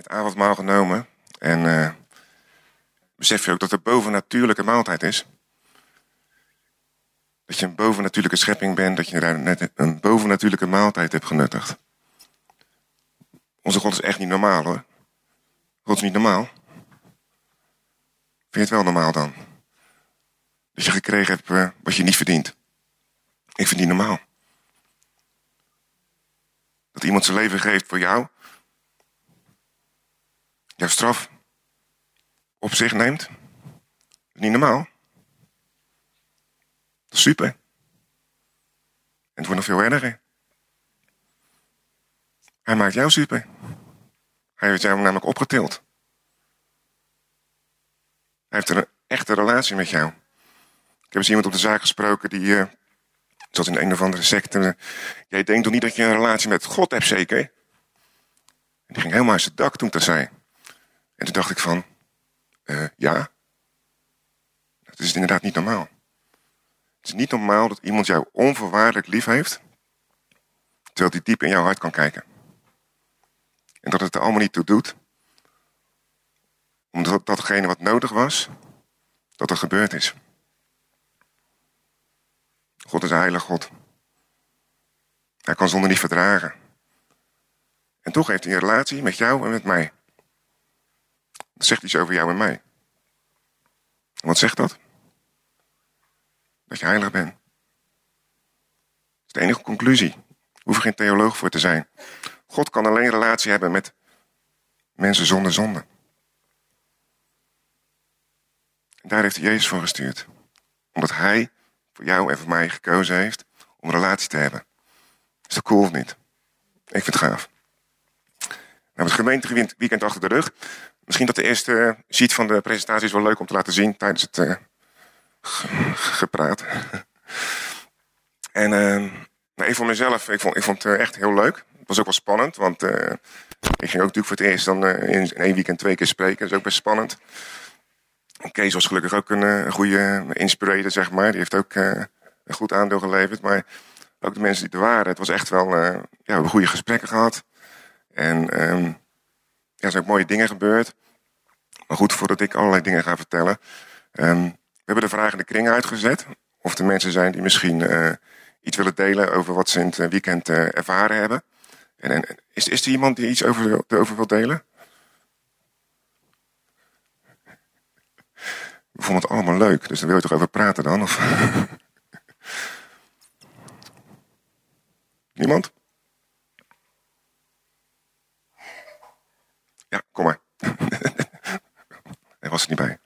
het avondmaal genomen. En uh, besef je ook dat het bovennatuurlijke maaltijd is. Dat je een bovennatuurlijke schepping bent, dat je net een bovennatuurlijke maaltijd hebt genuttigd. Onze God is echt niet normaal hoor. God is niet normaal. Vind je het wel normaal dan? Dat je gekregen hebt uh, wat je niet verdient. Ik vind het normaal. Dat iemand zijn leven geeft voor jou. Jouw straf op zich neemt. Niet normaal. Dat is super. En het wordt nog veel erger. Hij maakt jou super. Hij heeft jou namelijk opgetild. Hij heeft een echte relatie met jou. Ik heb eens iemand op de zaak gesproken die, uh, zoals in een of andere secte, jij denkt toch niet dat je een relatie met God hebt, zeker? En die ging helemaal uit zijn dak toen dat zei. En toen dacht ik van, uh, ja, dat is inderdaad niet normaal. Het is niet normaal dat iemand jou onvoorwaardelijk lief heeft, terwijl hij diep in jouw hart kan kijken. En dat het er allemaal niet toe doet, omdat datgene wat nodig was, dat er gebeurd is. God is een heilige God. Hij kan zonder niet verdragen. En toch heeft hij een relatie met jou en met mij. Dat zegt iets over jou en mij. Wat zegt dat? Dat je heilig bent. Dat is de enige conclusie. Hoef er geen theoloog voor te zijn. God kan alleen relatie hebben met mensen zonder zonde. En daar heeft Jezus voor gestuurd. Omdat hij voor jou en voor mij gekozen heeft om een relatie te hebben. Is dat cool of niet? Ik vind het gaaf. Nou, het gemeenteweekend achter de rug. Misschien dat de eerste sheet van de presentatie is wel leuk om te laten zien tijdens het uh, gepraat. en uh, nou, ik voor mezelf, ik vond, ik vond het echt heel leuk. Het was ook wel spannend, want ik ging ook natuurlijk voor het eerst dan in één weekend twee keer spreken. Dat is ook best spannend. Kees was gelukkig ook een, goede inspirator, zeg maar. Die heeft ook een goed aandeel geleverd. Maar ook de mensen die er waren, het was echt wel, ja, we hebben goede gesprekken gehad. En ja, er zijn ook mooie dingen gebeurd. Maar goed, voordat ik allerlei dingen ga vertellen. Um, we hebben de vraag in de kring uitgezet. Of er mensen zijn die misschien uh, iets willen delen over wat ze in het weekend uh, ervaren hebben. En, en, is, is er iemand die iets over, over wil delen? We vonden het allemaal leuk, dus daar wil je toch over praten dan? Of? Niemand? Ja, kom maar. Hij was er niet bij.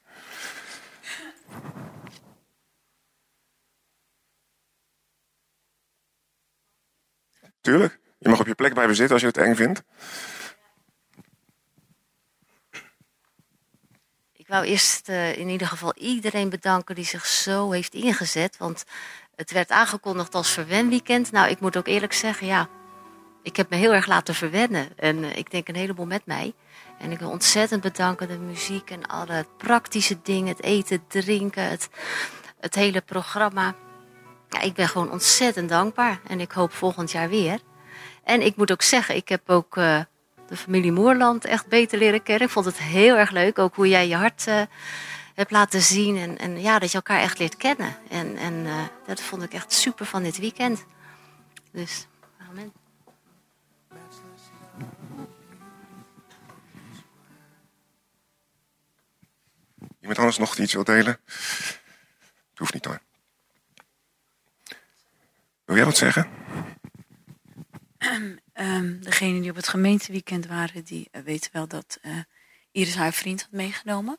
Tuurlijk. Je mag op je plek blijven zitten als je het eng vindt. Ik wou eerst uh, in ieder geval iedereen bedanken die zich zo heeft ingezet. Want het werd aangekondigd als verwenweekend. Nou, ik moet ook eerlijk zeggen, ja, ik heb me heel erg laten verwennen. En uh, ik denk een heleboel met mij. En ik wil ontzettend bedanken de muziek en alle praktische dingen, het eten, drinken, het, het hele programma. Ja, ik ben gewoon ontzettend dankbaar en ik hoop volgend jaar weer. En ik moet ook zeggen, ik heb ook uh, de familie Moerland echt beter leren kennen. Ik vond het heel erg leuk, ook hoe jij je hart uh, hebt laten zien. En, en, ja, dat je elkaar echt leert kennen. En, en dat vond ik echt super van dit weekend. Dus, amen. Iemand anders nog iets wil delen? Het hoeft niet hoor. Wil jij wat zeggen? Um, degenen die op het gemeenteweekend waren, die uh, weten wel dat uh, Iris haar vriend had meegenomen.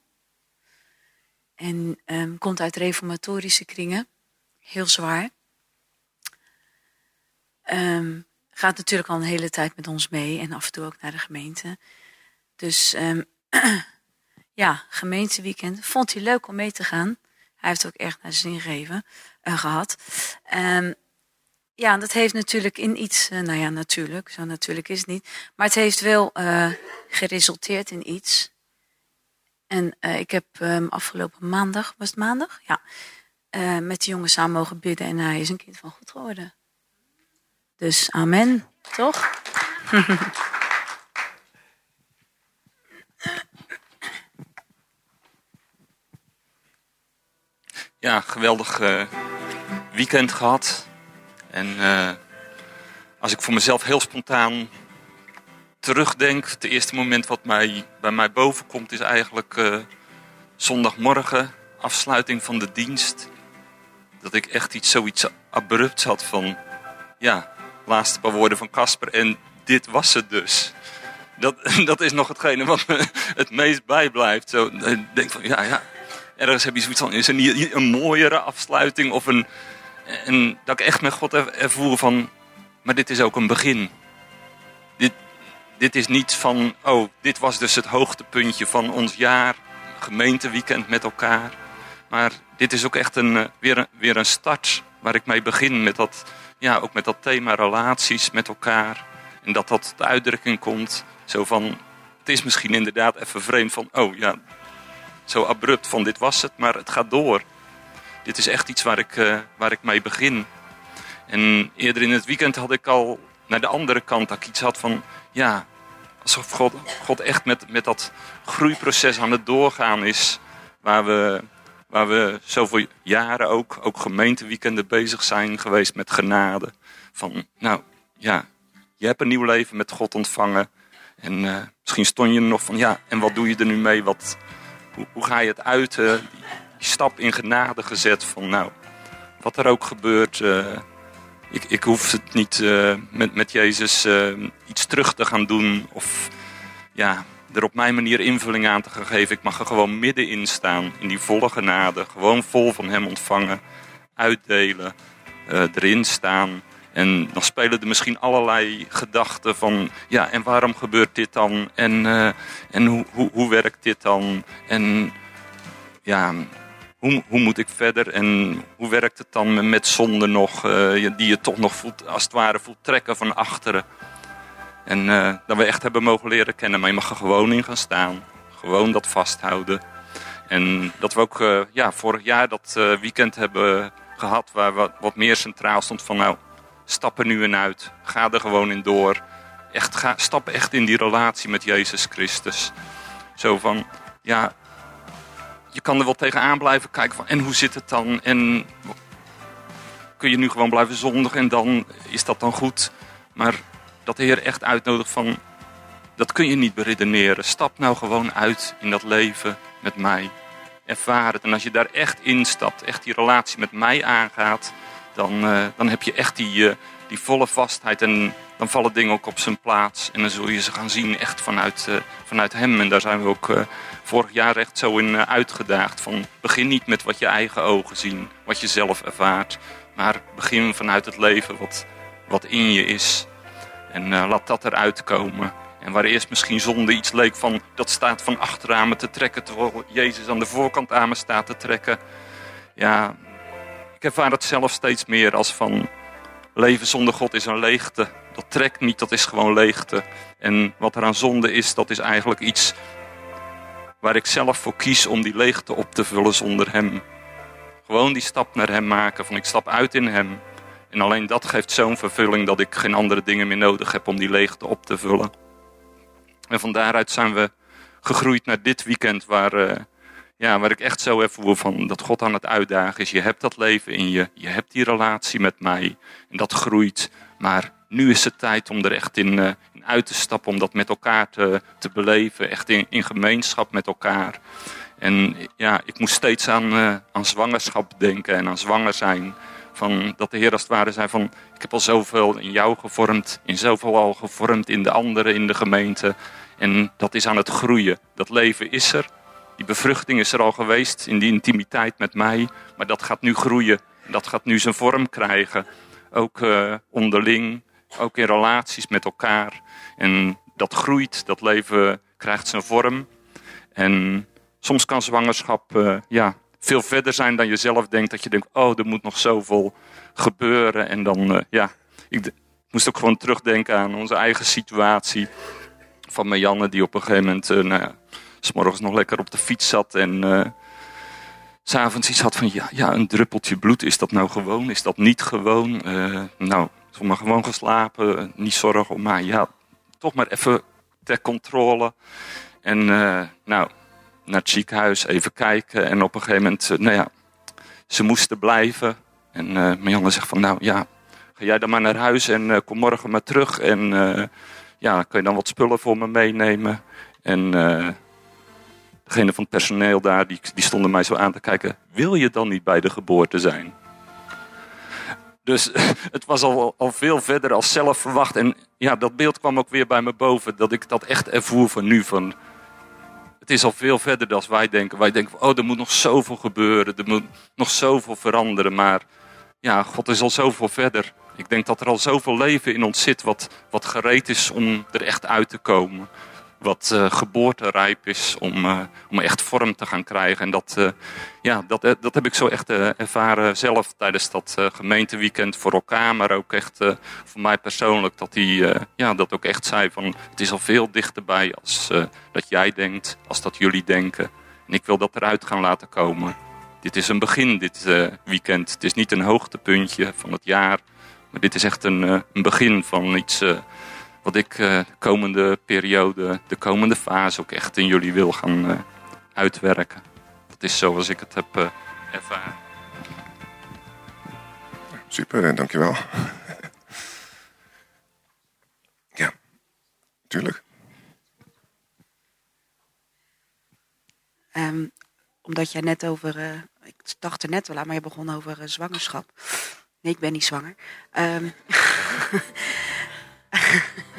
En um, komt uit reformatorische kringen. Heel zwaar. Um, gaat natuurlijk al een hele tijd met ons mee en af en toe ook naar de gemeente. Dus ja, gemeenteweekend. Vond hij leuk om mee te gaan. Hij heeft ook echt naar zijn zin gegeven, uh, gehad. Um, ja, dat heeft natuurlijk in iets, uh, nou ja, natuurlijk, zo natuurlijk is het niet. Maar het heeft wel uh, geresulteerd in iets. En ik heb um, afgelopen maandag, was het maandag? Ja, met de jongen samen mogen bidden en hij is een kind van God geworden. Dus amen, toch? ja, geweldig uh, weekend gehad. En uh, als ik voor mezelf heel spontaan terugdenk, het eerste moment wat mij, bij mij boven komt is eigenlijk uh, zondagmorgen, afsluiting van de dienst. Dat ik echt iets, zoiets abrupts had van, ja, laatste paar woorden van Casper en dit was het dus. Dat, dat is nog hetgene wat me het meest bijblijft. Zo, ik denk van, ja, ja, ergens heb je zoiets van, is er niet een mooiere afsluiting of een... En dat ik echt met God ervoer van, maar dit is ook een begin. Dit, dit is niet van, oh, dit was dus het hoogtepuntje van ons jaar, gemeenteweekend met elkaar. Maar dit is ook echt een, weer, een, weer een start waar ik mee begin met dat, ja, ook met dat thema relaties met elkaar. En dat dat tot uitdrukking komt. Zo van, het is misschien inderdaad even vreemd van, oh ja, zo abrupt van dit was het, maar het gaat door. Dit is echt iets waar ik, uh, waar ik mee begin. En eerder in het weekend had ik al naar de andere kant dat ik iets had van, ja, alsof God, God echt met, met dat groeiproces aan het doorgaan is. Waar we, waar we zoveel jaren ook, ook gemeenteweekenden bezig zijn geweest met genade. Van, nou ja, je hebt een nieuw leven met God ontvangen. En uh, misschien stond je nog van, ja, en wat doe je er nu mee? Wat, hoe, hoe ga je het uiten? Die, stap in genade gezet van, nou, wat er ook gebeurt, uh, ik, ik hoef het niet uh, met, met Jezus iets terug te gaan doen. Of ja, er op mijn manier invulling aan te gaan geven. Ik mag er gewoon middenin staan, in die volle genade. Gewoon vol van Hem ontvangen, uitdelen, erin staan. En dan spelen er misschien allerlei gedachten van, ja, en waarom gebeurt dit dan? En, uh, en hoe, hoe, hoe werkt dit dan? En ja, hoe, hoe moet ik verder? En hoe werkt het dan met zonde nog, uh, die je toch nog voelt, als het ware voelt trekken van achteren? En uh, dat we echt hebben mogen leren kennen, maar je mag er gewoon in gaan staan. Gewoon dat vasthouden. En dat we ook ja, vorig jaar dat weekend hebben gehad waar wat, wat meer centraal stond van nou stap er nu in uit. Ga er gewoon in door. Echt, ga, stap echt in die relatie met Jezus Christus. Zo van, ja, je kan er wel tegenaan blijven kijken van, en hoe zit het dan? En kun je nu gewoon blijven zondigen en dan is dat dan goed? Maar dat de Heer echt uitnodigt van, dat kun je niet beredeneren. Stap nou gewoon uit in dat leven met mij. Ervaar het. En als je daar echt instapt, echt die relatie met mij aangaat, dan, uh, dan heb je echt die, uh, die volle vastheid en dan vallen dingen ook op zijn plaats. En dan zul je ze gaan zien echt vanuit, uh, vanuit hem. En daar zijn we ook vorig jaar echt zo in uitgedaagd. Van begin niet met wat je eigen ogen zien, wat je zelf ervaart. Maar begin vanuit het leven wat, wat in je is. En laat dat eruit komen. En waar eerst misschien zonde iets leek van dat staat van achteraan me te trekken, terwijl Jezus aan de voorkant aan me staat te trekken. Ja, ervaar het zelf steeds meer als van leven zonder God is een leegte. Dat trekt niet, dat is gewoon leegte. En wat er aan zonde is, dat is eigenlijk iets waar ik zelf voor kies om die leegte op te vullen zonder Hem. Gewoon die stap naar Hem maken, van ik stap uit in Hem. En alleen dat geeft zo'n vervulling dat ik geen andere dingen meer nodig heb om die leegte op te vullen. En van daaruit zijn we gegroeid naar dit weekend waar... Uh, ja, waar ik echt zo even van dat God aan het uitdagen is. Je hebt dat leven in je, je hebt die relatie met mij en dat groeit. Maar nu is het tijd om er echt in, in uit te stappen, om dat met elkaar te, te beleven. Echt in, in gemeenschap met elkaar. En ja, ik moest steeds aan, uh, aan zwangerschap denken en aan zwanger zijn. Van, dat de Heer als het ware zei van, ik heb al zoveel in jou gevormd, in zoveel al gevormd in de anderen in de gemeente. En dat is aan het groeien. Dat leven is er. Die bevruchting is er al geweest in die intimiteit met mij, maar dat gaat nu groeien. Dat gaat nu zijn vorm krijgen. Ook uh, onderling, ook in relaties met elkaar. En dat groeit, dat leven krijgt zijn vorm. En soms kan zwangerschap uh, ja, veel verder zijn dan je zelf denkt. Dat je denkt, oh, er moet nog zoveel gebeuren. En dan, uh, ja, ik moest ook gewoon terugdenken aan onze eigen situatie. Van Marianne, die op een gegeven moment, nou ja, morgens nog lekker op de fiets zat en uh, s'avonds iets had van ja, ja, een druppeltje bloed, is dat nou gewoon? Is dat niet gewoon? Uh, nou, maar gewoon geslapen, niet zorgen om mij. Ja, toch maar even ter controle. En uh, nou, naar het ziekenhuis even kijken. En op een gegeven moment, nou ja, ze moesten blijven. En mijn jongen zegt van, nou ja, ga jij dan maar naar huis en kom morgen maar terug. En ja, kan je dan wat spullen voor me meenemen? En degene van het personeel daar, die, die stonden mij zo aan te kijken. Wil je dan niet bij de geboorte zijn? Dus het was al, al veel verder als zelf verwacht. En ja, dat beeld kwam ook weer bij me boven. Dat ik dat echt ervoer van nu. Van, het is al veel verder dan wij denken. Wij denken, oh, er moet nog zoveel gebeuren. Er moet nog zoveel veranderen. Maar ja, God is al zoveel verder. Ik denk dat er al zoveel leven in ons zit wat, wat gereed is om er echt uit te komen wat uh, geboorterijp is om, uh, om echt vorm te gaan krijgen. En dat, uh, ja, dat, dat heb ik zo echt ervaren zelf tijdens dat gemeenteweekend voor elkaar. Maar ook echt voor mij persoonlijk dat hij ja, dat ook echt zei van het is al veel dichterbij als dat jij denkt, als dat jullie denken. En ik wil dat eruit gaan laten komen. Dit is een begin, dit weekend. Het is niet een hoogtepuntje van het jaar. Maar dit is echt een, een begin van iets wat ik uh, de komende periode, de komende fase ook echt in jullie wil gaan uh, uitwerken. Dat is zoals ik het heb uh, ervaren. Super, dankjewel. ja, tuurlijk. Um, omdat jij net over, ik dacht er net wel aan, maar je begon over zwangerschap. Nee, ik ben niet zwanger. Um,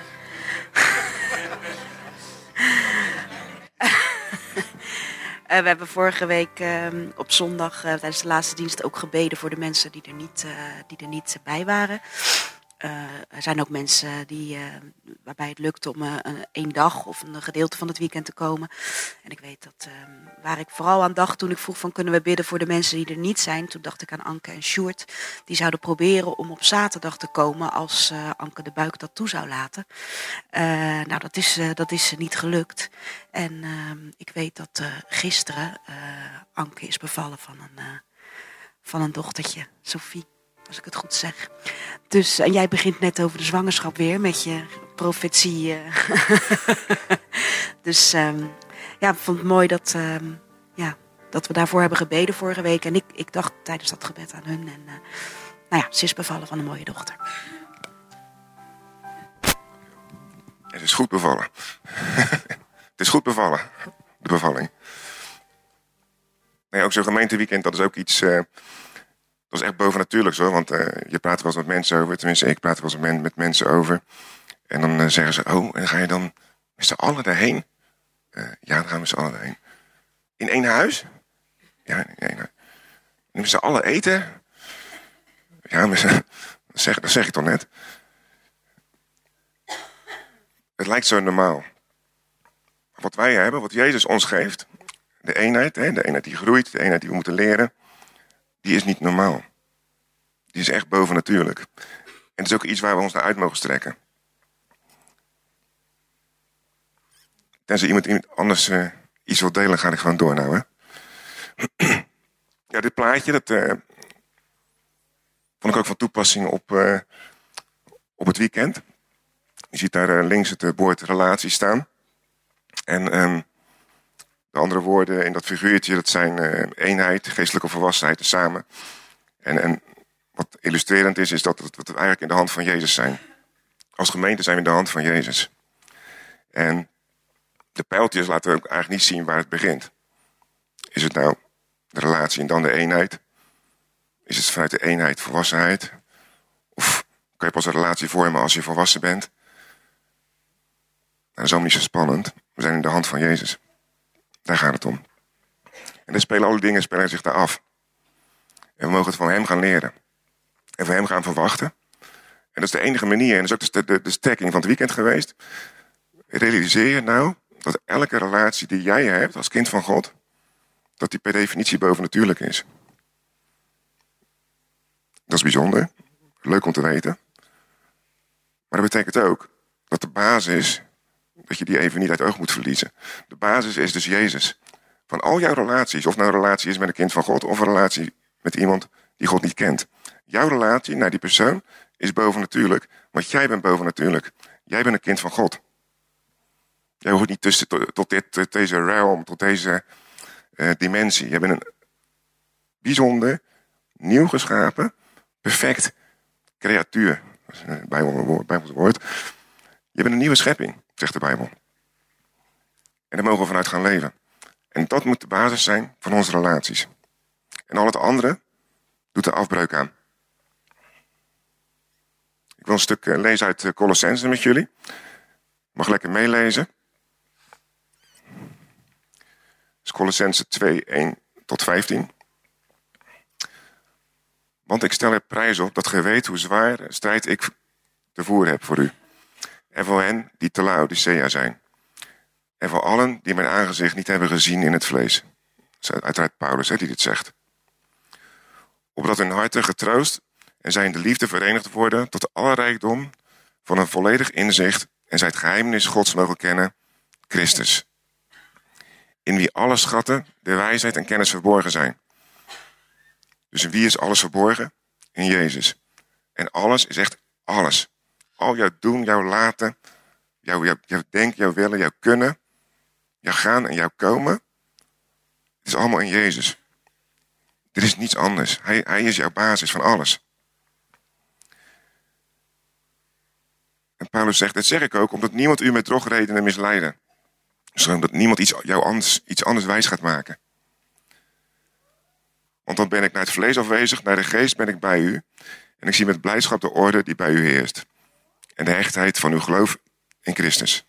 we hebben vorige week uh, op zondag uh, tijdens de laatste dienst ook gebeden voor de mensen die er niet, die er niet bij waren. Uh, er zijn ook mensen die, uh, waarbij het lukt om uh, één dag of een gedeelte van het weekend te komen. En ik weet dat waar ik vooral aan dacht toen ik vroeg van kunnen we bidden voor de mensen die er niet zijn. Toen dacht ik aan Anke en Sjoerd. Die zouden proberen om op zaterdag te komen als Anke de buik dat toe zou laten. nou, dat is, dat is niet gelukt. En ik weet dat gisteren Anke is bevallen van een, van een dochtertje, Sophie als ik het goed zeg. Dus, en jij begint net over de zwangerschap weer met je profetie. Eh. dus um, ja, ik vond het mooi dat, um, ja, dat we daarvoor hebben gebeden vorige week. En ik, ik dacht tijdens dat gebed aan hun. En uh, nou ja, ze is bevallen van een mooie dochter. Het is goed bevallen. het is goed bevallen, de bevalling. Ook zo'n gemeenteweekend, dat is ook iets... is echt bovennatuurlijk zo, want uh, je praat wel eens met mensen over. Tenminste, ik praat wel eens met mensen over. En dan uh, zeggen ze, oh, en ga je dan met z'n allen daarheen? Uh, ja, dan gaan we met z'n allen daarheen. In één huis? Ja, in één huis. Met z'n allen eten? Ja, met dat, zeg, dat zeg ik toch net. Het lijkt zo normaal. Wat wij hebben, wat Jezus ons geeft, de eenheid, hè, de eenheid die groeit, de eenheid die we moeten leren die is niet normaal. Die is echt bovennatuurlijk. En het is ook iets waar we ons naar uit mogen strekken. Tenzij iemand, anders uh, iets wil delen, ga ik gewoon door nou. Hè? ja, dit plaatje, dat uh, vond ik ook van toepassing op, uh, op het weekend. Je ziet daar links het woord relatie staan. En um, de andere woorden in dat figuurtje, dat zijn uh, eenheid, geestelijke volwassenheid samen. En, en wat illustrerend is, is dat, we eigenlijk in de hand van Jezus zijn. Als gemeente zijn we in de hand van Jezus. En de pijltjes laten ook eigenlijk niet zien waar het begint. Is het nou de relatie en dan de eenheid? Is het vanuit de eenheid volwassenheid? Of kan je pas een relatie vormen als je volwassen bent? Nou, dat is allemaal niet zo spannend. We zijn in de hand van Jezus. Daar gaat het om. En dan spelen alle dingen spelen zich daar af. En we mogen het van hem gaan leren. En van hem gaan verwachten. En dat is de enige manier, en dat is ook de, de, de stekking van het weekend geweest. Realiseer je nou dat elke relatie die jij hebt als kind van God, dat die per definitie bovennatuurlijk is. Dat is bijzonder. Leuk om te weten. Maar dat betekent ook dat de basis dat je die even niet uit oog moet verliezen. De basis is dus Jezus. Van al jouw relaties, of nou een relatie is met een kind van God, of een relatie met iemand die God niet kent. Jouw relatie naar die persoon is bovennatuurlijk, want jij bent bovennatuurlijk. Jij bent een kind van God. Jij hoort niet tussen tot, dit, deze realm, tot deze uh, dimensie. Jij bent een bijzonder, nieuw geschapen, perfect creatuur. Dat woord. Je bent een nieuwe schepping, zegt de Bijbel. En daar mogen we vanuit gaan leven. En dat moet de basis zijn van onze relaties. En al het andere doet er afbreuk aan. Ik wil een stuk eh, lezen uit Colossense met jullie. Mag lekker meelezen. is Colossense 2, 1 tot 15. Want ik stel er prijs op dat gij weet hoe zwaar strijd ik te voeren heb voor u. En voor hen die te Laodicea zijn. En voor allen die mijn aangezicht niet hebben gezien in het vlees. Dat is uiteraard Paulus die dit zegt. Opdat hun harten getroost en zij in de liefde verenigd worden tot alle rijkdom van een volledig inzicht en zij het geheimnis Gods mogen kennen, Christus. In wie alle schatten, de wijsheid en kennis verborgen zijn. Dus in wie is alles verborgen? In Jezus. En alles is echt alles. Al jouw doen, jouw laten, jouw, denken, jouw willen, jouw kunnen, jouw gaan en jouw komen. Het is allemaal in Jezus. Er is niets anders. Hij, hij is jouw basis van alles. En Paulus zegt, dat zeg ik ook, omdat niemand u met drogredenen misleiden. Zodat niemand iets, jou anders, iets anders wijs gaat maken. Want dan ben ik naar het vlees afwezig, naar de geest ben ik bij u. En ik zie met blijdschap de orde die bij u heerst. En de hechtheid van uw geloof in Christus.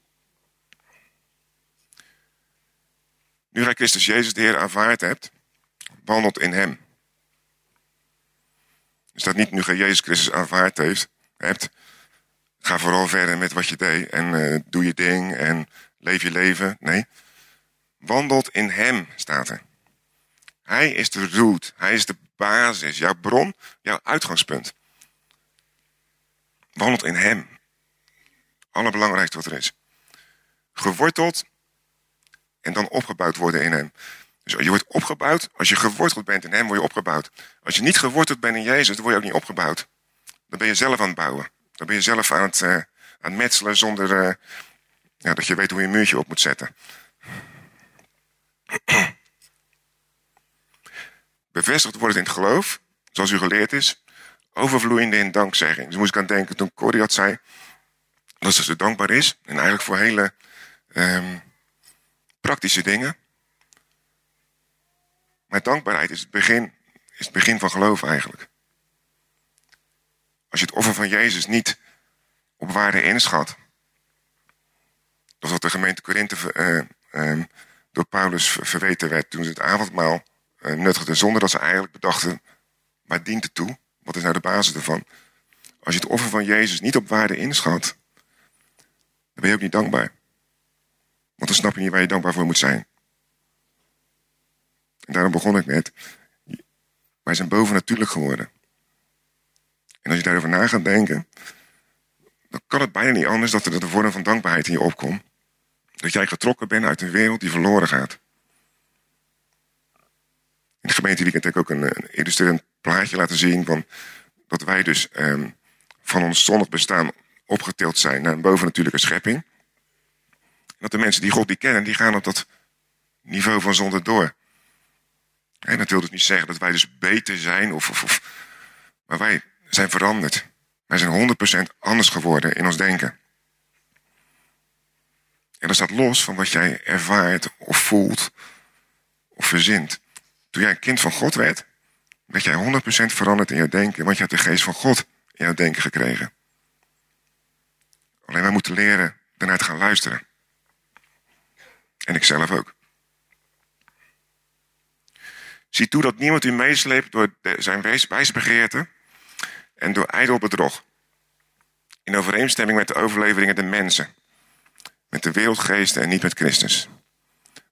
Nu gij Christus Jezus de Heer aanvaard hebt, wandelt in hem. Dus dat niet nu gij Jezus Christus aanvaard heeft, hebt, ga vooral verder met wat je deed en uh, doe je ding en leef je leven. Nee, wandelt in hem, staat er. Hij is de root, hij is de basis, jouw bron, jouw uitgangspunt. Wandelt in hem. Allerbelangrijkste wat er is. Geworteld en dan opgebouwd worden in hem. Dus je wordt opgebouwd, als je geworteld bent in hem, word je opgebouwd. Als je niet geworteld bent in Jezus, dan word je ook niet opgebouwd. Dan ben je zelf aan het bouwen. Dan ben je zelf aan het, uh, aan metselen zonder uh, ja, dat je weet hoe je een muurtje op moet zetten. Bevestigd wordt in het geloof, zoals u geleerd is, overvloeiende in dankzegging. Dus moest ik aan denken toen Corrie dat zei, dat ze dankbaar is. En eigenlijk voor hele um, praktische dingen. Maar dankbaarheid is het begin, is het begin van geloof eigenlijk. Als je het offer van Jezus niet op waarde inschat. Dat wat de gemeente Korinthe uh, uh, door Paulus verweten werd toen ze het avondmaal uh, nuttigden. Zonder dat ze eigenlijk bedachten, waar dient het toe? Wat is nou de basis ervan? Als je het offer van Jezus niet op waarde inschat, dan ben je ook niet dankbaar. Want dan snap je niet waar je dankbaar voor moet zijn. En daarom begon ik net. Wij zijn bovennatuurlijk geworden. En als je daarover na gaat denken, dan kan het bijna niet anders dat er de vorm van dankbaarheid in je opkomt. Dat jij getrokken bent uit een wereld die verloren gaat. In de gemeenteweekend heb ik ook een, een illustrerend plaatje laten zien van dat wij dus um, van ons zonnig bestaan opgetild zijn naar een bovennatuurlijke schepping. Dat de mensen die God die kennen, die gaan op dat niveau van zonde door. En dat wil dus niet zeggen dat wij dus beter zijn, of, of, of maar wij zijn veranderd. Wij zijn 100% anders geworden in ons denken. En dat staat los van wat jij ervaart of voelt of verzint. Toen jij een kind van God werd, werd jij 100% veranderd in je denken, want je hebt de geest van God in jouw denken gekregen. Alleen wij moeten leren daarnaar te gaan luisteren. En ik zelf ook. Zie toe dat niemand u meesleept door zijn wijsbegeerte en door ijdel bedrog. In overeenstemming met de overleveringen der mensen. Met de wereldgeesten en niet met Christus.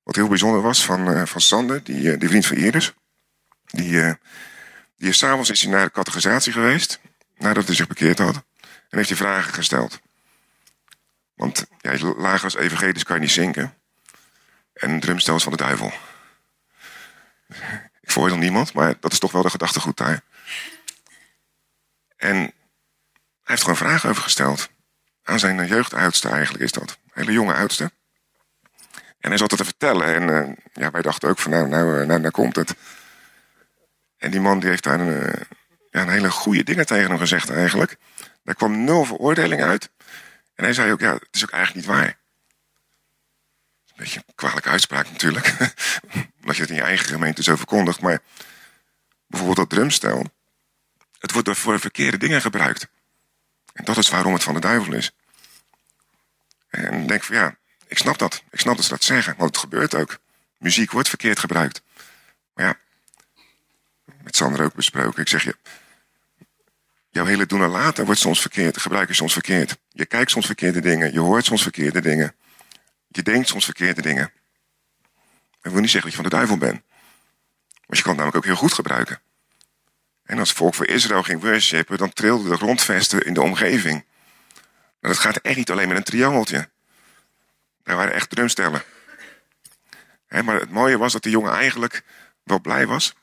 Wat heel bijzonder was van, uh, van Sander, die, uh, die vriend van Iris. Die, uh, die is s'avonds naar de categorisatie geweest. Nadat hij zich bekeerd had. En heeft hij vragen gesteld. Want ja, laag als evangelisch kan je niet zinken. En een drumstel van de duivel. Ik veroordeel niemand, maar dat is toch wel de gedachtegoed daar. En hij heeft gewoon vragen over gesteld. Aan zijn jeugdoudste eigenlijk is dat. Een hele jonge oudste. En hij zat het te vertellen. En uh, ja, wij dachten ook van nou, nou, nou, nou komt het. En die man die heeft daar een, eh, ja, een hele goede dingen tegen hem gezegd eigenlijk. Daar kwam nul veroordeling uit. En hij zei ook, ja, het is ook eigenlijk niet waar. Een beetje een kwalijke uitspraak natuurlijk. Omdat je het in je eigen gemeente zo verkondigt. Maar bijvoorbeeld dat drumstel. Het wordt er voor verkeerde dingen gebruikt. En dat is waarom het van de duivel is. En ik denk van ja, ik snap dat. Ik snap dat ze dat zeggen. Want het gebeurt ook. Muziek wordt verkeerd gebruikt. Maar ja, met Sander ook besproken. Ik zeg je, jouw hele doen en laten wordt soms verkeerd. Gebruik je soms verkeerd. Je kijkt soms verkeerde dingen. Je hoort soms verkeerde dingen. Je denkt soms verkeerde dingen. Dat wil niet zeggen dat je van de duivel bent. Want je kan het namelijk ook heel goed gebruiken. En als het volk voor Israël ging worshipen, dan trilden de grondvesten in de omgeving. Maar dat gaat echt niet alleen met een triangeltje. Daar waren echt drumstellen. maar het mooie was dat die jongen eigenlijk wel blij was.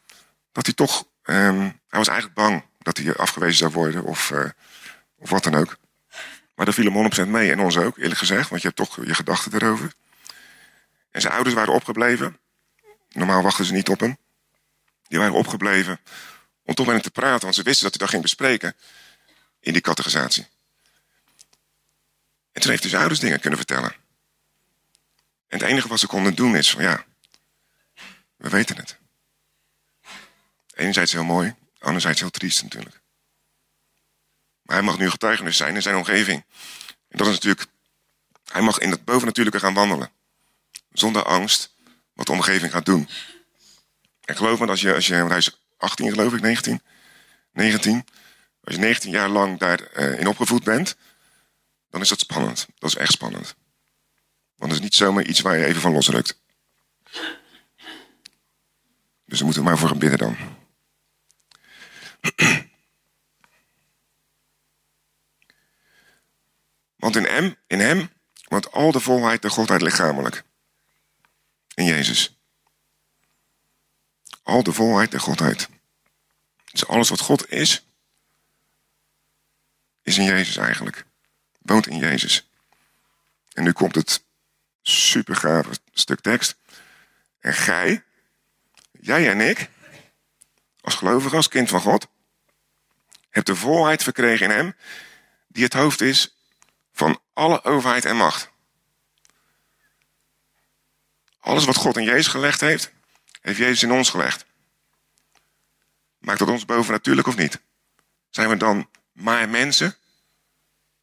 Dat hij toch, um, hij was eigenlijk bang dat hij afgewezen zou worden of, uh, of wat dan ook. Maar daar viel hem 100% mee en ons ook, eerlijk gezegd, want je hebt toch je gedachten erover. En zijn ouders waren opgebleven. Normaal wachten ze niet op hem. Die waren opgebleven om toch met hem te praten, want ze wisten dat hij dat ging bespreken in die categorisatie. En toen heeft hij zijn ouders dingen kunnen vertellen. En het enige wat ze konden doen is van ja, we weten het. Enerzijds heel mooi, anderzijds heel triest natuurlijk. Maar hij mag nu getuigenis zijn in zijn omgeving. En dat is natuurlijk, hij mag in het bovennatuurlijke gaan wandelen. Zonder angst wat de omgeving gaat doen. En geloof me, als je, als je hij is 18 geloof ik, 19, 19. Als je 19 jaar lang daarin uh, opgevoed bent, dan is dat spannend. Dat is echt spannend. Want het is niet zomaar iets waar je even van losrukt. Dus daar moeten we maar voor gaan bidden dan. Want in hem, in hem wordt al de volheid de Godheid lichamelijk. In Jezus. Al de volheid der Godheid. Dus alles wat God is, is in Jezus eigenlijk. Woont in Jezus. En nu komt het super gave stuk tekst. En gij, jij en ik, als gelovige, als kind van God, hebt de volheid verkregen in hem, die het hoofd is van alle overheid en macht. Alles wat God in Jezus gelegd heeft, heeft Jezus in ons gelegd. Maakt dat ons bovennatuurlijk of niet? Zijn we dan maar mensen?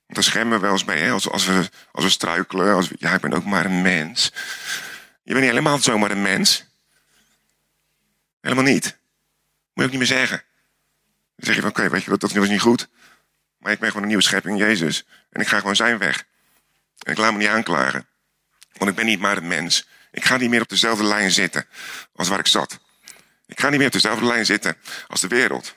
Want daar schermen we wel eens mee, hè? Als, we, als we struikelen. Als we, ik ben ook maar een mens. Je bent niet helemaal zomaar een mens. Helemaal niet. Moet je ook niet meer zeggen. Dan zeg je van, oké, weet je, dat, dat was niet goed. Maar ik ben gewoon een nieuwe schepping, Jezus. En ik ga gewoon zijn weg. En ik laat me niet aanklagen. Want ik ben niet maar een mens. Ik ga niet meer op dezelfde lijn zitten als waar ik zat. Ik ga niet meer op dezelfde lijn zitten als de wereld.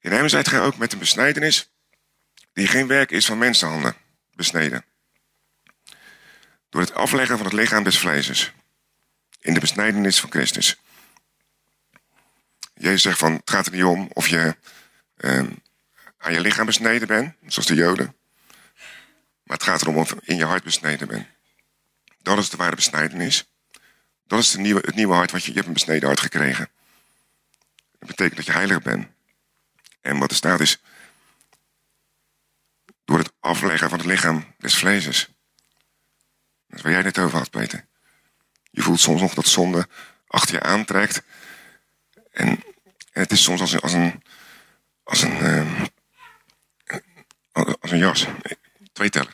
In hem zijt gij ook met een besnijdenis die geen werk is van mensenhanden besneden. Door het afleggen van het lichaam des vleeses. In de besnijdenis van Christus. Jezus zegt van, het gaat er niet om of je eh, aan je lichaam besneden bent, zoals de Joden. Maar het gaat erom of je in je hart besneden bent. Dat is de ware besnijdenis. Dat is de nieuwe, het nieuwe hart wat je, je hebt een besneden hart gekregen. Dat betekent dat je heilig bent. En wat er staat is, door het afleggen van het lichaam des vleeses. Dat waar jij het over had, Peter. Je voelt soms nog dat zonde achter je aantrekt. En, het is soms als een, als een, als een, uh, als een jas. Twee tellen.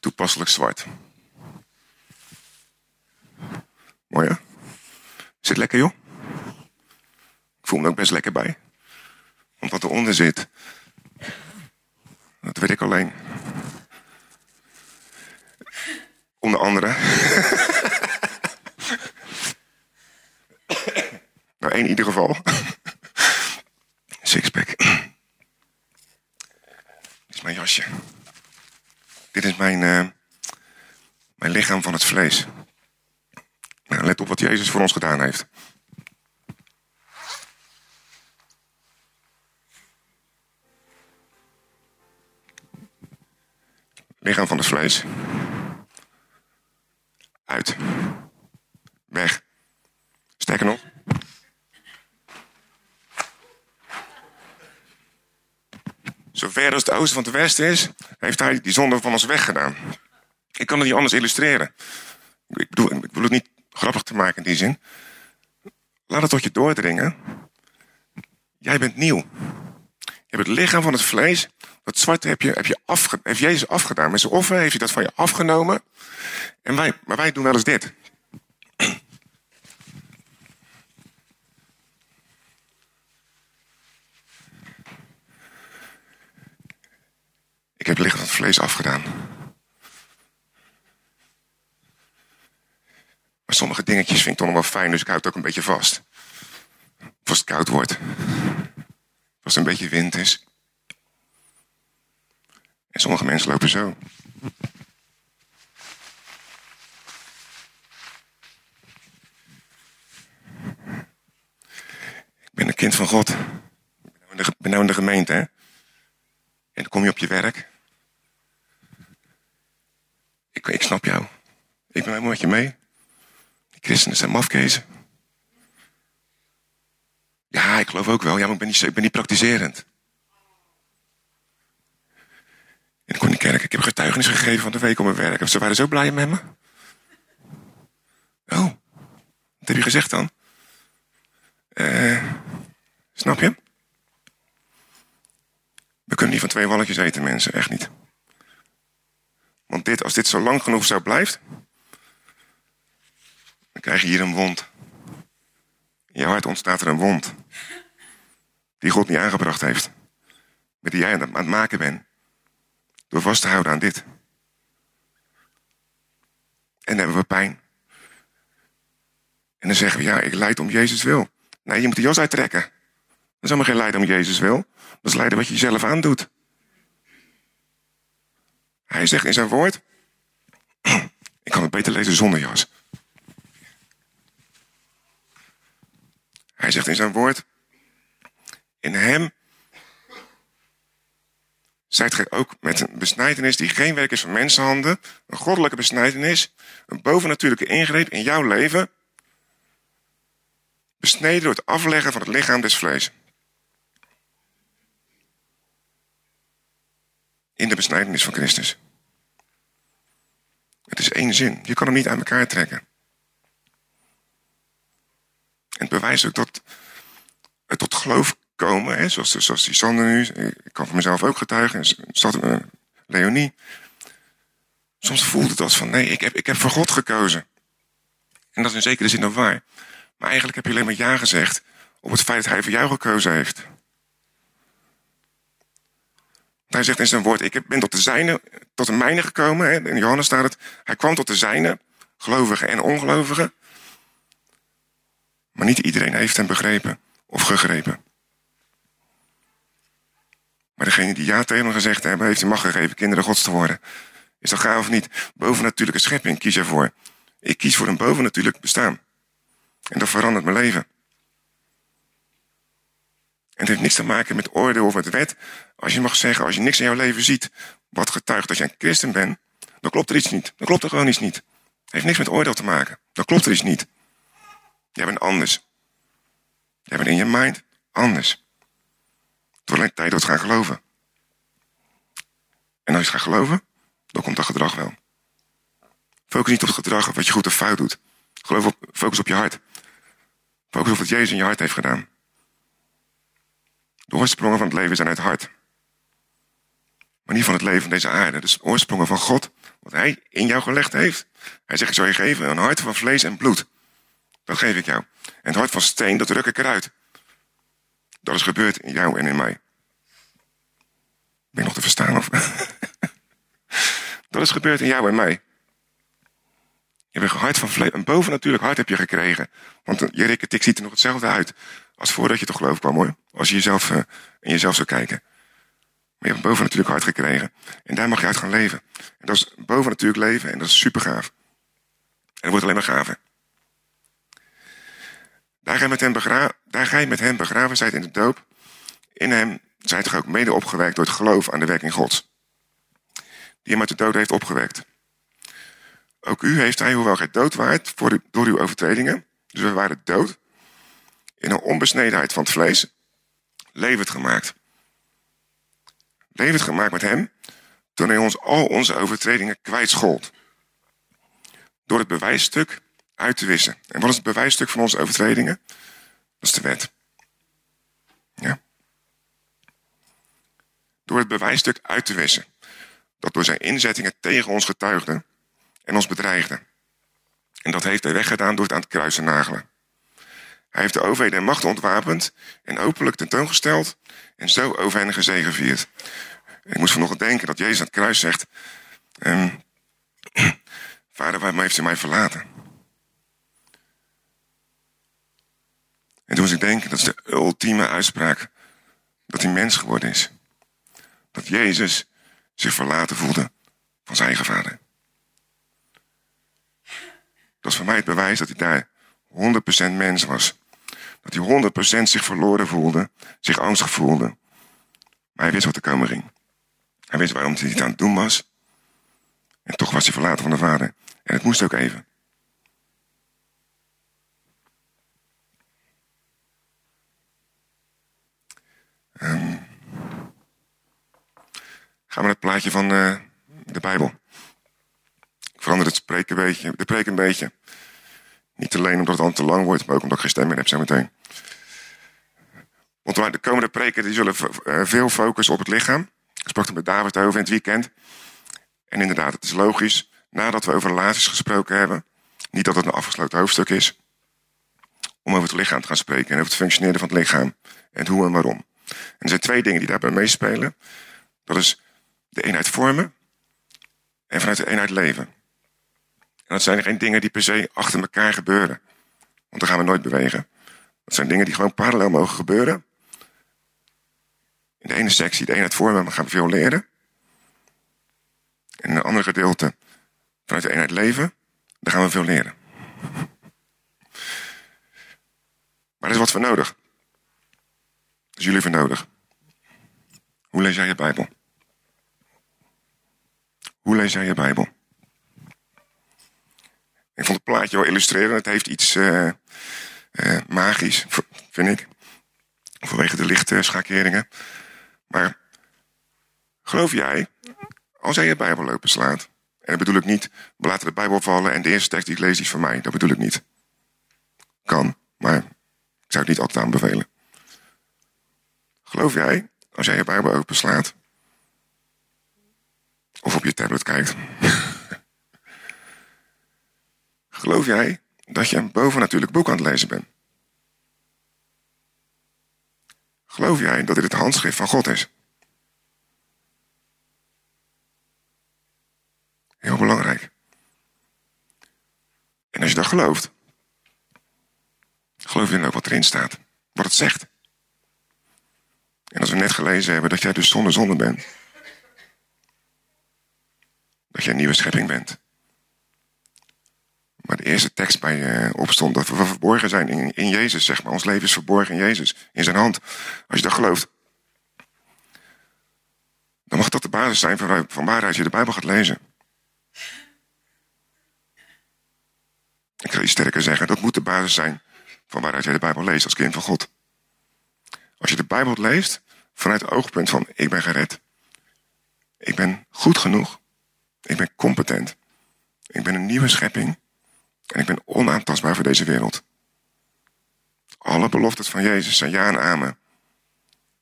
Toepasselijk zwart. Mooi hè? Zit lekker joh. Ik voel me ook best lekker bij. Want wat eronder zit, dat weet ik alleen. Onder andere. nou, één in ieder geval. Sixpack. Dit is mijn jasje. Dit is mijn, uh, mijn lichaam van het vlees. Liggen. Let op wat Jezus voor ons gedaan heeft. Lichaam van het vlees. Uit. Weg. Sterker nog. Zover als het oosten van het westen is, heeft hij die zonde van ons weggedaan. Ik kan het niet anders illustreren. Ik bedoel, ik bedoel het niet grappig te maken in die zin. Laat het tot je doordringen. Jij bent nieuw. Je hebt het lichaam van het vlees. Dat zwarte heb, je, heb, je afge, heeft Jezus afgedaan. Met zijn offer heeft hij dat van je afgenomen. En wij, maar wij doen wel eens dit. Ik heb het lichaam van het vlees afgedaan. Maar sommige dingetjes vind ik toch nog wel fijn, dus ik houd het ook een beetje vast. Of als het koud wordt. Als het een beetje wind is. En sommige mensen lopen zo. Ik ben een kind van God. Ik ben nou in de gemeente, hè. En dan kom je op je werk. Ik, ik snap jou. Ik ben helemaal met je mee. Christenen zijn mafkezen. Ja, ik geloof ook wel. Ja, maar ik ben niet, ik ben niet praktiserend. En ik kon in de kerk. Ik heb getuigenis gegeven van de week op mijn werk. Ze waren zo blij met me. Oh, wat heb je gezegd dan? Eh, snap je? We kunnen niet van twee walletjes eten, mensen. Echt niet. Want dit, als dit zo lang genoeg zo blijft, dan krijg je hier een wond. In je hart ontstaat er een wond. Die God niet aangebracht heeft. Met die jij aan het maken bent. Door vast te houden aan dit. En dan hebben we pijn. En dan zeggen we, ja, ik leid om Jezus wil. Nee, je moet de jas uittrekken. Dat is helemaal geen lijden om Jezus wil. Dat is lijden wat je jezelf aandoet. Hij zegt in zijn woord, ik kan het beter lezen zonder jas. Hij zegt in zijn woord, in hem zijt gij ook met een besnijdenis die geen werk is van mensenhanden, een goddelijke besnijdenis, een bovennatuurlijke ingreep in jouw leven, besneden door het afleggen van het lichaam des vlees. In de besnijdenis van Christus. Het is één zin. Je kan hem niet aan elkaar trekken. En het bewijst ook dat het tot geloof komen, hè, zoals, zoals die Sander nu, ik kan voor mezelf ook getuigen, en uh, Leonie. Soms voelt het als van nee, ik heb, ik heb voor God gekozen. En dat is in zekere zin ook waar. Maar eigenlijk heb je alleen maar ja gezegd op het feit dat hij voor jou gekozen heeft. Hij zegt in zijn woord, ik ben tot de zijne, tot de mijne gekomen. In Johannes staat het, hij kwam tot de zijne, gelovigen en ongelovigen. Maar niet iedereen heeft hem begrepen of gegrepen. Maar degene die ja tegen hem gezegd hebben, heeft hij macht gegeven kinderen gods te worden. Is dat gaaf of niet? Bovennatuurlijke schepping kies ervoor. Ik kies voor een bovennatuurlijk bestaan. En dat verandert mijn leven. En het heeft niks te maken met oordeel of met wet. Als je mag zeggen, als je niks in jouw leven ziet wat getuigt dat je een christen bent, dan klopt er iets niet. Dan klopt er gewoon iets niet. Het heeft niks met oordeel te maken. Dan klopt er iets niet. Jij bent anders. Jij bent in je mind anders. Het wordt tijd dat gaan geloven. En als je gaat geloven, dan komt dat gedrag wel. Focus niet op het gedrag wat je goed of fout doet. Geloof op, focus op je hart. Focus op wat Jezus in je hart heeft gedaan. De oorsprongen van het leven zijn uit het hart. Maar niet van het leven van deze aarde. Dus oorsprongen van God, wat Hij in jou gelegd heeft. Hij zegt, ik zal je geven een hart van vlees en bloed. Dat geef ik jou. En het hart van steen, dat ruk ik eruit. Dat is gebeurd in jou en in mij. Ben ik nog te verstaan? Of? dat is gebeurd in jou en mij. Je hebt een hart van vlees, een bovennatuurlijk hart heb je gekregen. Want je rikketik ziet er nog hetzelfde uit als voordat je toch geloof kwam hoor. Als je jezelf, uh, in jezelf zou kijken. Maar je hebt een bovennatuurlijk hart gekregen. En daar mag je uit gaan leven. En dat is bovennatuurlijk leven en dat is super gaaf. En het wordt alleen maar gaver. Daar gij met hem, begra daar met hem begraven zijt in de doop, in hem zijt gij ook mede opgewekt door het geloof aan de werking Gods, die hem uit de dood heeft opgewekt. Ook u heeft hij, hoewel gij dood waart voor door uw overtredingen, dus we waren dood, in een onbesnedenheid van het vlees, levend gemaakt. Levend gemaakt met hem, toen hij ons al onze overtredingen kwijtschold. Door het bewijsstuk uit te wissen. En wat is het bewijsstuk van onze overtredingen? Dat is de wet. Ja. Door het bewijsstuk uit te wissen. Dat door zijn inzettingen tegen ons getuigde en ons bedreigde. En dat heeft hij weggedaan door het aan het kruis te nagelen. Hij heeft de overheden en macht ontwapend en openlijk tentoongesteld en zo over hen gezegevierd. Ik moest vanochtend denken dat Jezus aan het kruis zegt: um, Vader, waarom heeft u mij verlaten? En toen moest ik denken, dat is de ultieme uitspraak dat hij mens geworden is. Dat Jezus zich verlaten voelde van zijn eigen vader. Dat is voor mij het bewijs dat hij daar 100% mens was. Dat hij 100% zich verloren voelde, zich angstig voelde. Maar hij wist wat er komen ging. Hij wist waarom hij het aan het doen was. En toch was hij verlaten van de vader. En het moest ook even. Um, gaan we naar het plaatje van uh, de Bijbel. Ik verander het spreken een beetje, de preek een beetje. Niet alleen omdat het dan te lang wordt, maar ook omdat ik geen stem meer heb zometeen. Want de komende preken die zullen eh, veel focussen op het lichaam. Ik sprak er met David over in het weekend. En inderdaad, het is logisch, nadat we over relaties gesproken hebben, niet dat het een afgesloten hoofdstuk is, om over het lichaam te gaan spreken en over het functioneren van het lichaam en hoe en waarom. En er zijn twee dingen die daarbij meespelen. Dat is de eenheid vormen en vanuit de eenheid leven. En dat zijn geen dingen die per se achter elkaar gebeuren. Want dan gaan we nooit bewegen. Dat zijn dingen die gewoon parallel mogen gebeuren. In de ene sectie, de eenheid vormen, gaan we veel leren. In een andere gedeelte, vanuit de eenheid leven, daar gaan we veel leren. Maar er is wat voor nodig. Is jullie voor nodig. Hoe lees jij je Bijbel? Hoe lees jij je Bijbel? Ik vond het plaatje wel illustrerend. Het heeft iets uh, uh, magisch, vind ik. Vanwege de lichtschakeringen. Maar geloof jij, als jij je Bijbel openslaat, en dat bedoel ik niet, we laten de Bijbel vallen en de eerste tekst die ik lees is van mij. Dat bedoel ik niet. Kan, maar ik zou het niet altijd aanbevelen. Geloof jij, als jij je Bijbel openslaat, of op je tablet kijkt, geloof jij dat je een bovennatuurlijk boek aan het lezen bent? Geloof jij dat dit het handschrift van God is? Heel belangrijk. En als je dat gelooft, geloof je dan ook wat erin staat, wat het zegt. En als we net gelezen hebben dat jij dus zonder zonde bent, dat je een nieuwe schepping bent. Maar de eerste tekst bij je opstond dat we verborgen zijn in, in Jezus, zeg maar. Ons leven is verborgen in Jezus, in zijn hand. Als je dat gelooft, dan mag dat de basis zijn van, waaruit je de Bijbel gaat lezen. Ik ga je sterker zeggen, dat moet de basis zijn van waaruit jij de Bijbel leest als kind van God. Als je de Bijbel leest vanuit het oogpunt van ik ben gered. Ik ben goed genoeg. Ik ben competent. Ik ben een nieuwe schepping. En ik ben onaantastbaar voor deze wereld. Alle beloftes van Jezus zijn ja en amen.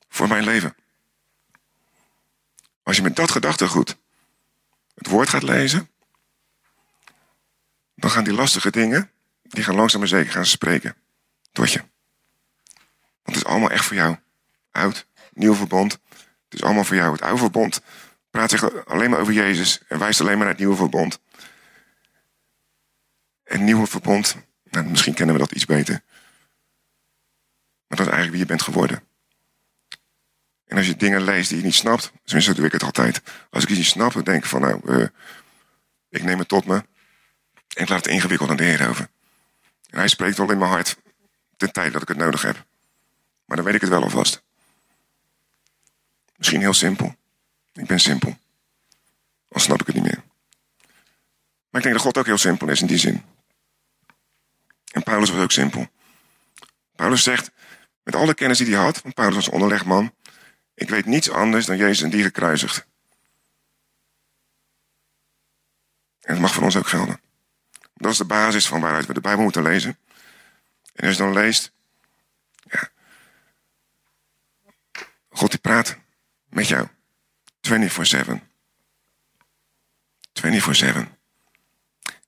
Voor mijn leven. Als je met dat gedachtegoed het woord gaat lezen, dan gaan die lastige dingen, die gaan langzaam maar zeker gaan spreken tot je. Want het is allemaal echt voor jou. Oud, nieuw verbond. Het is allemaal voor jou. Het oude verbond praat zich alleen maar over Jezus en wijst alleen maar naar het nieuwe verbond. Het nieuwe verbond, nou, misschien kennen we dat iets beter. Maar dat is eigenlijk wie je bent geworden. En als je dingen leest die je niet snapt, tenminste doe ik het altijd. Als ik iets niet snap, dan denk ik van nou, uh, ik neem het tot me. En ik laat het ingewikkeld aan de Heer over. En hij spreekt wel in mijn hart ten tijde dat ik het nodig heb. Maar dan weet ik het wel alvast. Misschien heel simpel. Ik ben simpel. Dan snap ik het niet meer. Maar ik denk dat God ook heel simpel is in die zin. En Paulus was ook simpel. Paulus zegt, met alle kennis die hij had, want Paulus was onderlegman, ik weet niets anders dan Jezus en die gekruisigd. En dat mag voor ons ook gelden. Dat is de basis van waaruit we de Bijbel moeten lezen. En als je dan leest, God die praat met jou. 24-7. 24-7.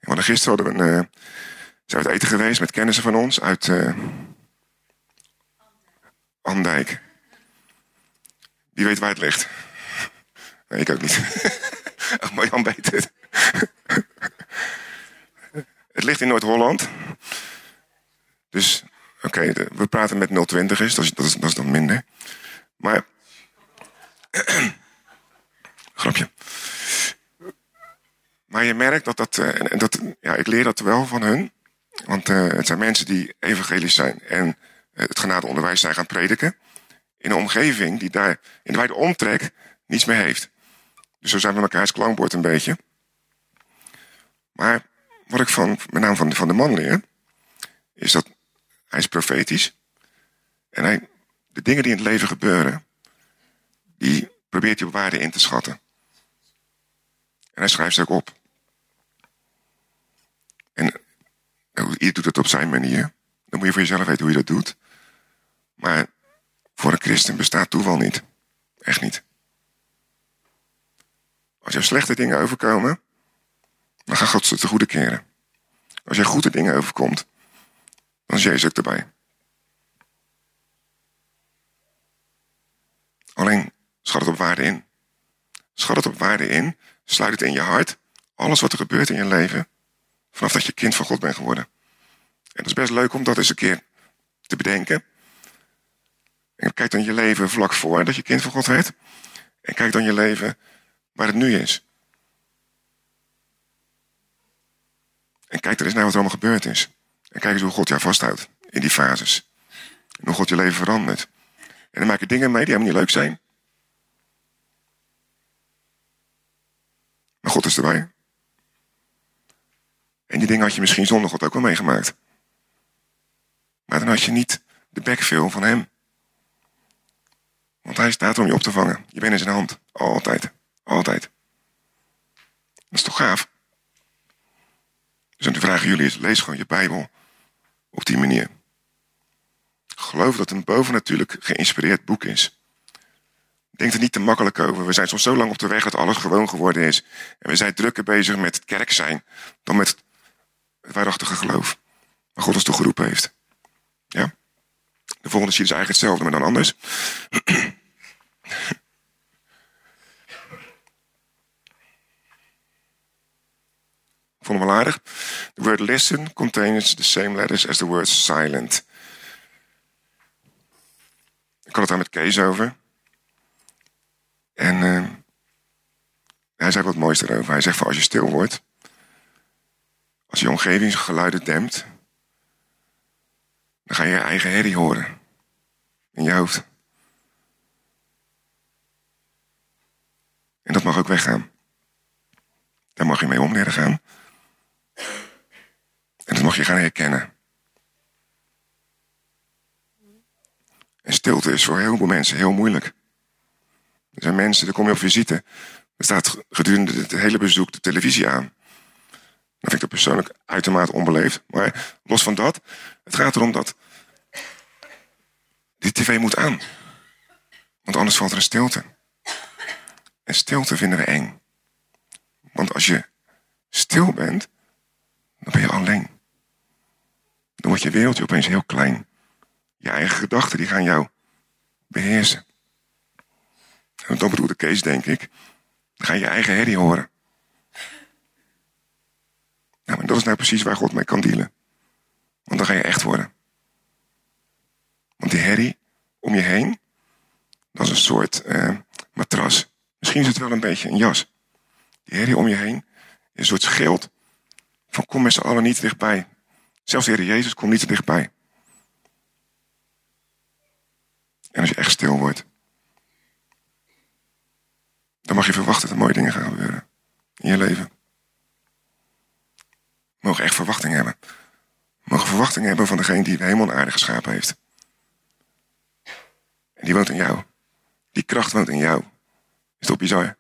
En we gisteren hadden we een, uh, zijn we het eten geweest met kennissen van ons uit uh, Andijk. Wie weet waar het ligt? Nee, ik ook niet. Maar Jan weet het. het ligt in Noord-Holland. Dus, oké, we praten met 020 is dat, is, dat is, dat is dan minder. Maar, grapje. Maar je merkt dat dat, en dat, ja, ik leer dat wel van hun. Want uh, het zijn mensen die evangelisch zijn en het genadeonderwijs zijn gaan prediken. In een omgeving die daar in de wijde omtrek niets meer heeft. Dus zo zijn we elkaars klankbord een beetje. Maar wat ik van, met name van, van de man leer, is dat hij is profetisch. En hij, de dingen die in het leven gebeuren, die probeert hij op waarde in te schatten. En hij schrijft ze ook op. En nou, ieder doet het op zijn manier. Dan moet je voor jezelf weten hoe je dat doet. Maar voor een christen bestaat toeval niet. Echt niet. Als je slechte dingen overkomen, dan gaat God ze te goede keren. Als je goede dingen overkomt, dan is Jezus ook erbij. Alleen, schat het op waarde in. Schat het op waarde in. Sluit het in je hart. Alles wat er gebeurt in je leven. Vanaf dat je kind van God bent geworden. En dat is best leuk om dat eens een keer te bedenken. En kijk dan je leven vlak voor dat je kind van God werd. En kijk dan je leven waar het nu is. En kijk er eens naar wat er allemaal gebeurd is. En kijk eens hoe God jou vasthoudt in die fases. En hoe God je leven verandert. En dan maak je dingen mee die helemaal niet leuk zijn. Maar God is erbij. En die dingen had je misschien zonder God ook wel meegemaakt. Maar dan had je niet de backfill van hem. Want hij staat om je op te vangen. Je bent in zijn hand. Altijd. Altijd. Dat is toch gaaf? Dus dan vragen jullie is, lees gewoon je Bijbel op die manier. Geloof dat het een bovennatuurlijk geïnspireerd boek is. Denk er niet te makkelijk over. We zijn soms zo lang op de weg dat alles gewoon geworden is. En we zijn drukker bezig met het kerk zijn dan met het waarachtige geloof. Waar God ons toch geroepen heeft. Ja? De volgende sheet is eigenlijk hetzelfde, maar dan anders. vond hem wel aardig. The word listen contains the same letters as the word silent. Ik had het daar met Kees over. En uh, hij zei wat moois erover. Hij zegt van als je stil wordt, als je omgevingsgeluiden dempt, dan ga je je eigen herrie horen in je hoofd. En dat mag ook weggaan. Daar mag je mee om leren gaan. En dat mag je gaan herkennen. En stilte is voor heel veel mensen heel moeilijk. Er zijn mensen, daar kom je op visite. Er staat gedurende het hele bezoek de televisie aan. Dat vind ik dat persoonlijk uitermate onbeleefd. Maar los van dat, het gaat erom dat die tv moet aan. Want anders valt er een stilte. En stilte vinden we eng. Want als je stil bent, dan ben je alleen. Dan wordt je wereldje opeens heel klein. Je eigen gedachten die gaan jou beheersen. En dat bedoelde Kees, denk ik. Dan ga je je eigen herrie horen. Ja, maar dat is nou precies waar God mee kan dealen. Want dan ga je echt worden. Want die herrie om je heen, dat is een soort eh, matras. Misschien is het wel een beetje een jas. Die herrie om je heen is een soort schild van kom met z'n allen niet dichtbij. Zelfs de Heer Jezus komt niet te dichtbij. En als je echt stil wordt, dan mag je verwachten dat er mooie dingen gaan gebeuren in je leven. We mogen echt verwachting hebben. We mogen verwachting hebben van degene die de hemel en aarde geschapen heeft. En die woont in jou. Die kracht woont in jou. Is op bizar?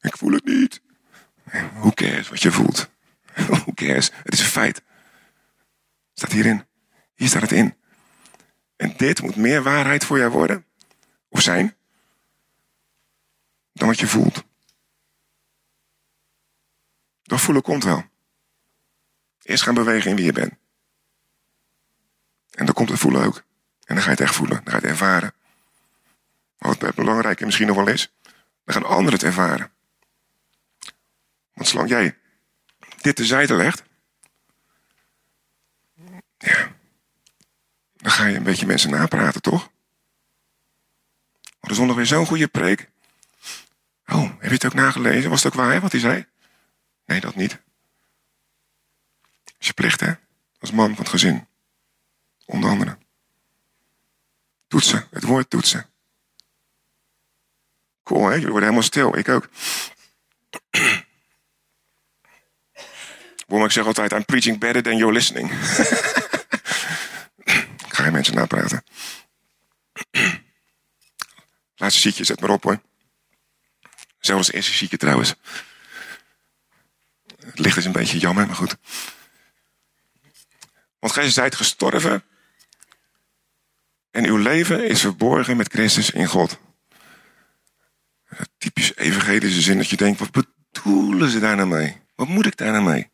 Ik voel het niet. Hoe cares wat je voelt? Hoe cares? Het is een feit. Staat hierin. Hier staat het in. En dit moet meer waarheid voor jou worden. Of zijn. Dan wat je voelt. Dat voelen komt wel. Eerst gaan bewegen in wie je bent. En dan komt het voelen ook. En dan ga je het echt voelen. Dan ga je het ervaren. Wat het belangrijke misschien nog wel is. Dan gaan anderen het ervaren. Want zolang jij dit terzijde legt. Ja. Dan ga je een beetje mensen napraten, toch? Maar er stond nog weer zo'n goede preek. Oh, heb je het ook nagelezen? Was het ook waar, wat hij zei? Nee, dat niet. Dat is je plicht, hè? Als man van het gezin. Onder andere. Toetsen. Het woord toetsen. Cool, hè? Jullie worden helemaal stil. Ik ook. Waarom ik zeg altijd, I'm preaching better than you're listening. mensen napraten. Laatste ziekje, zet maar op hoor. Zelfs als eerste ziekje trouwens. Het licht is een beetje jammer, maar goed. Want gij zijt gestorven. En uw leven is verborgen met Christus in God. Typisch evangelische zin dat je denkt, wat bedoelen ze daar nou mee? Wat moet ik daar nou mee?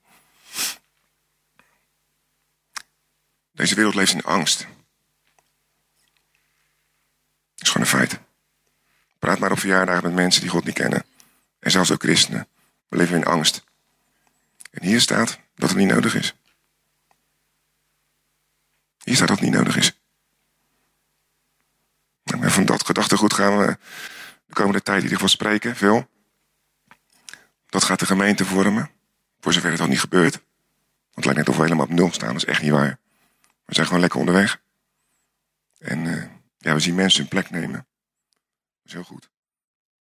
Deze wereld leeft in angst. Dat is gewoon een feit. Praat maar op verjaardagen met mensen die God niet kennen. En zelfs ook christenen. We leven in angst. En hier staat dat het niet nodig is. Hier staat dat het niet nodig is. Nou, en van dat gedachtegoed gaan we de komende tijd in ieder geval spreken, veel. Dat gaat de gemeente vormen. Voor zover het al niet gebeurt. Want het lijkt net of we helemaal op nul staan. Dat is echt niet waar. We zijn gewoon lekker onderweg. En uh, ja, we zien mensen hun plek nemen. Dat is heel goed.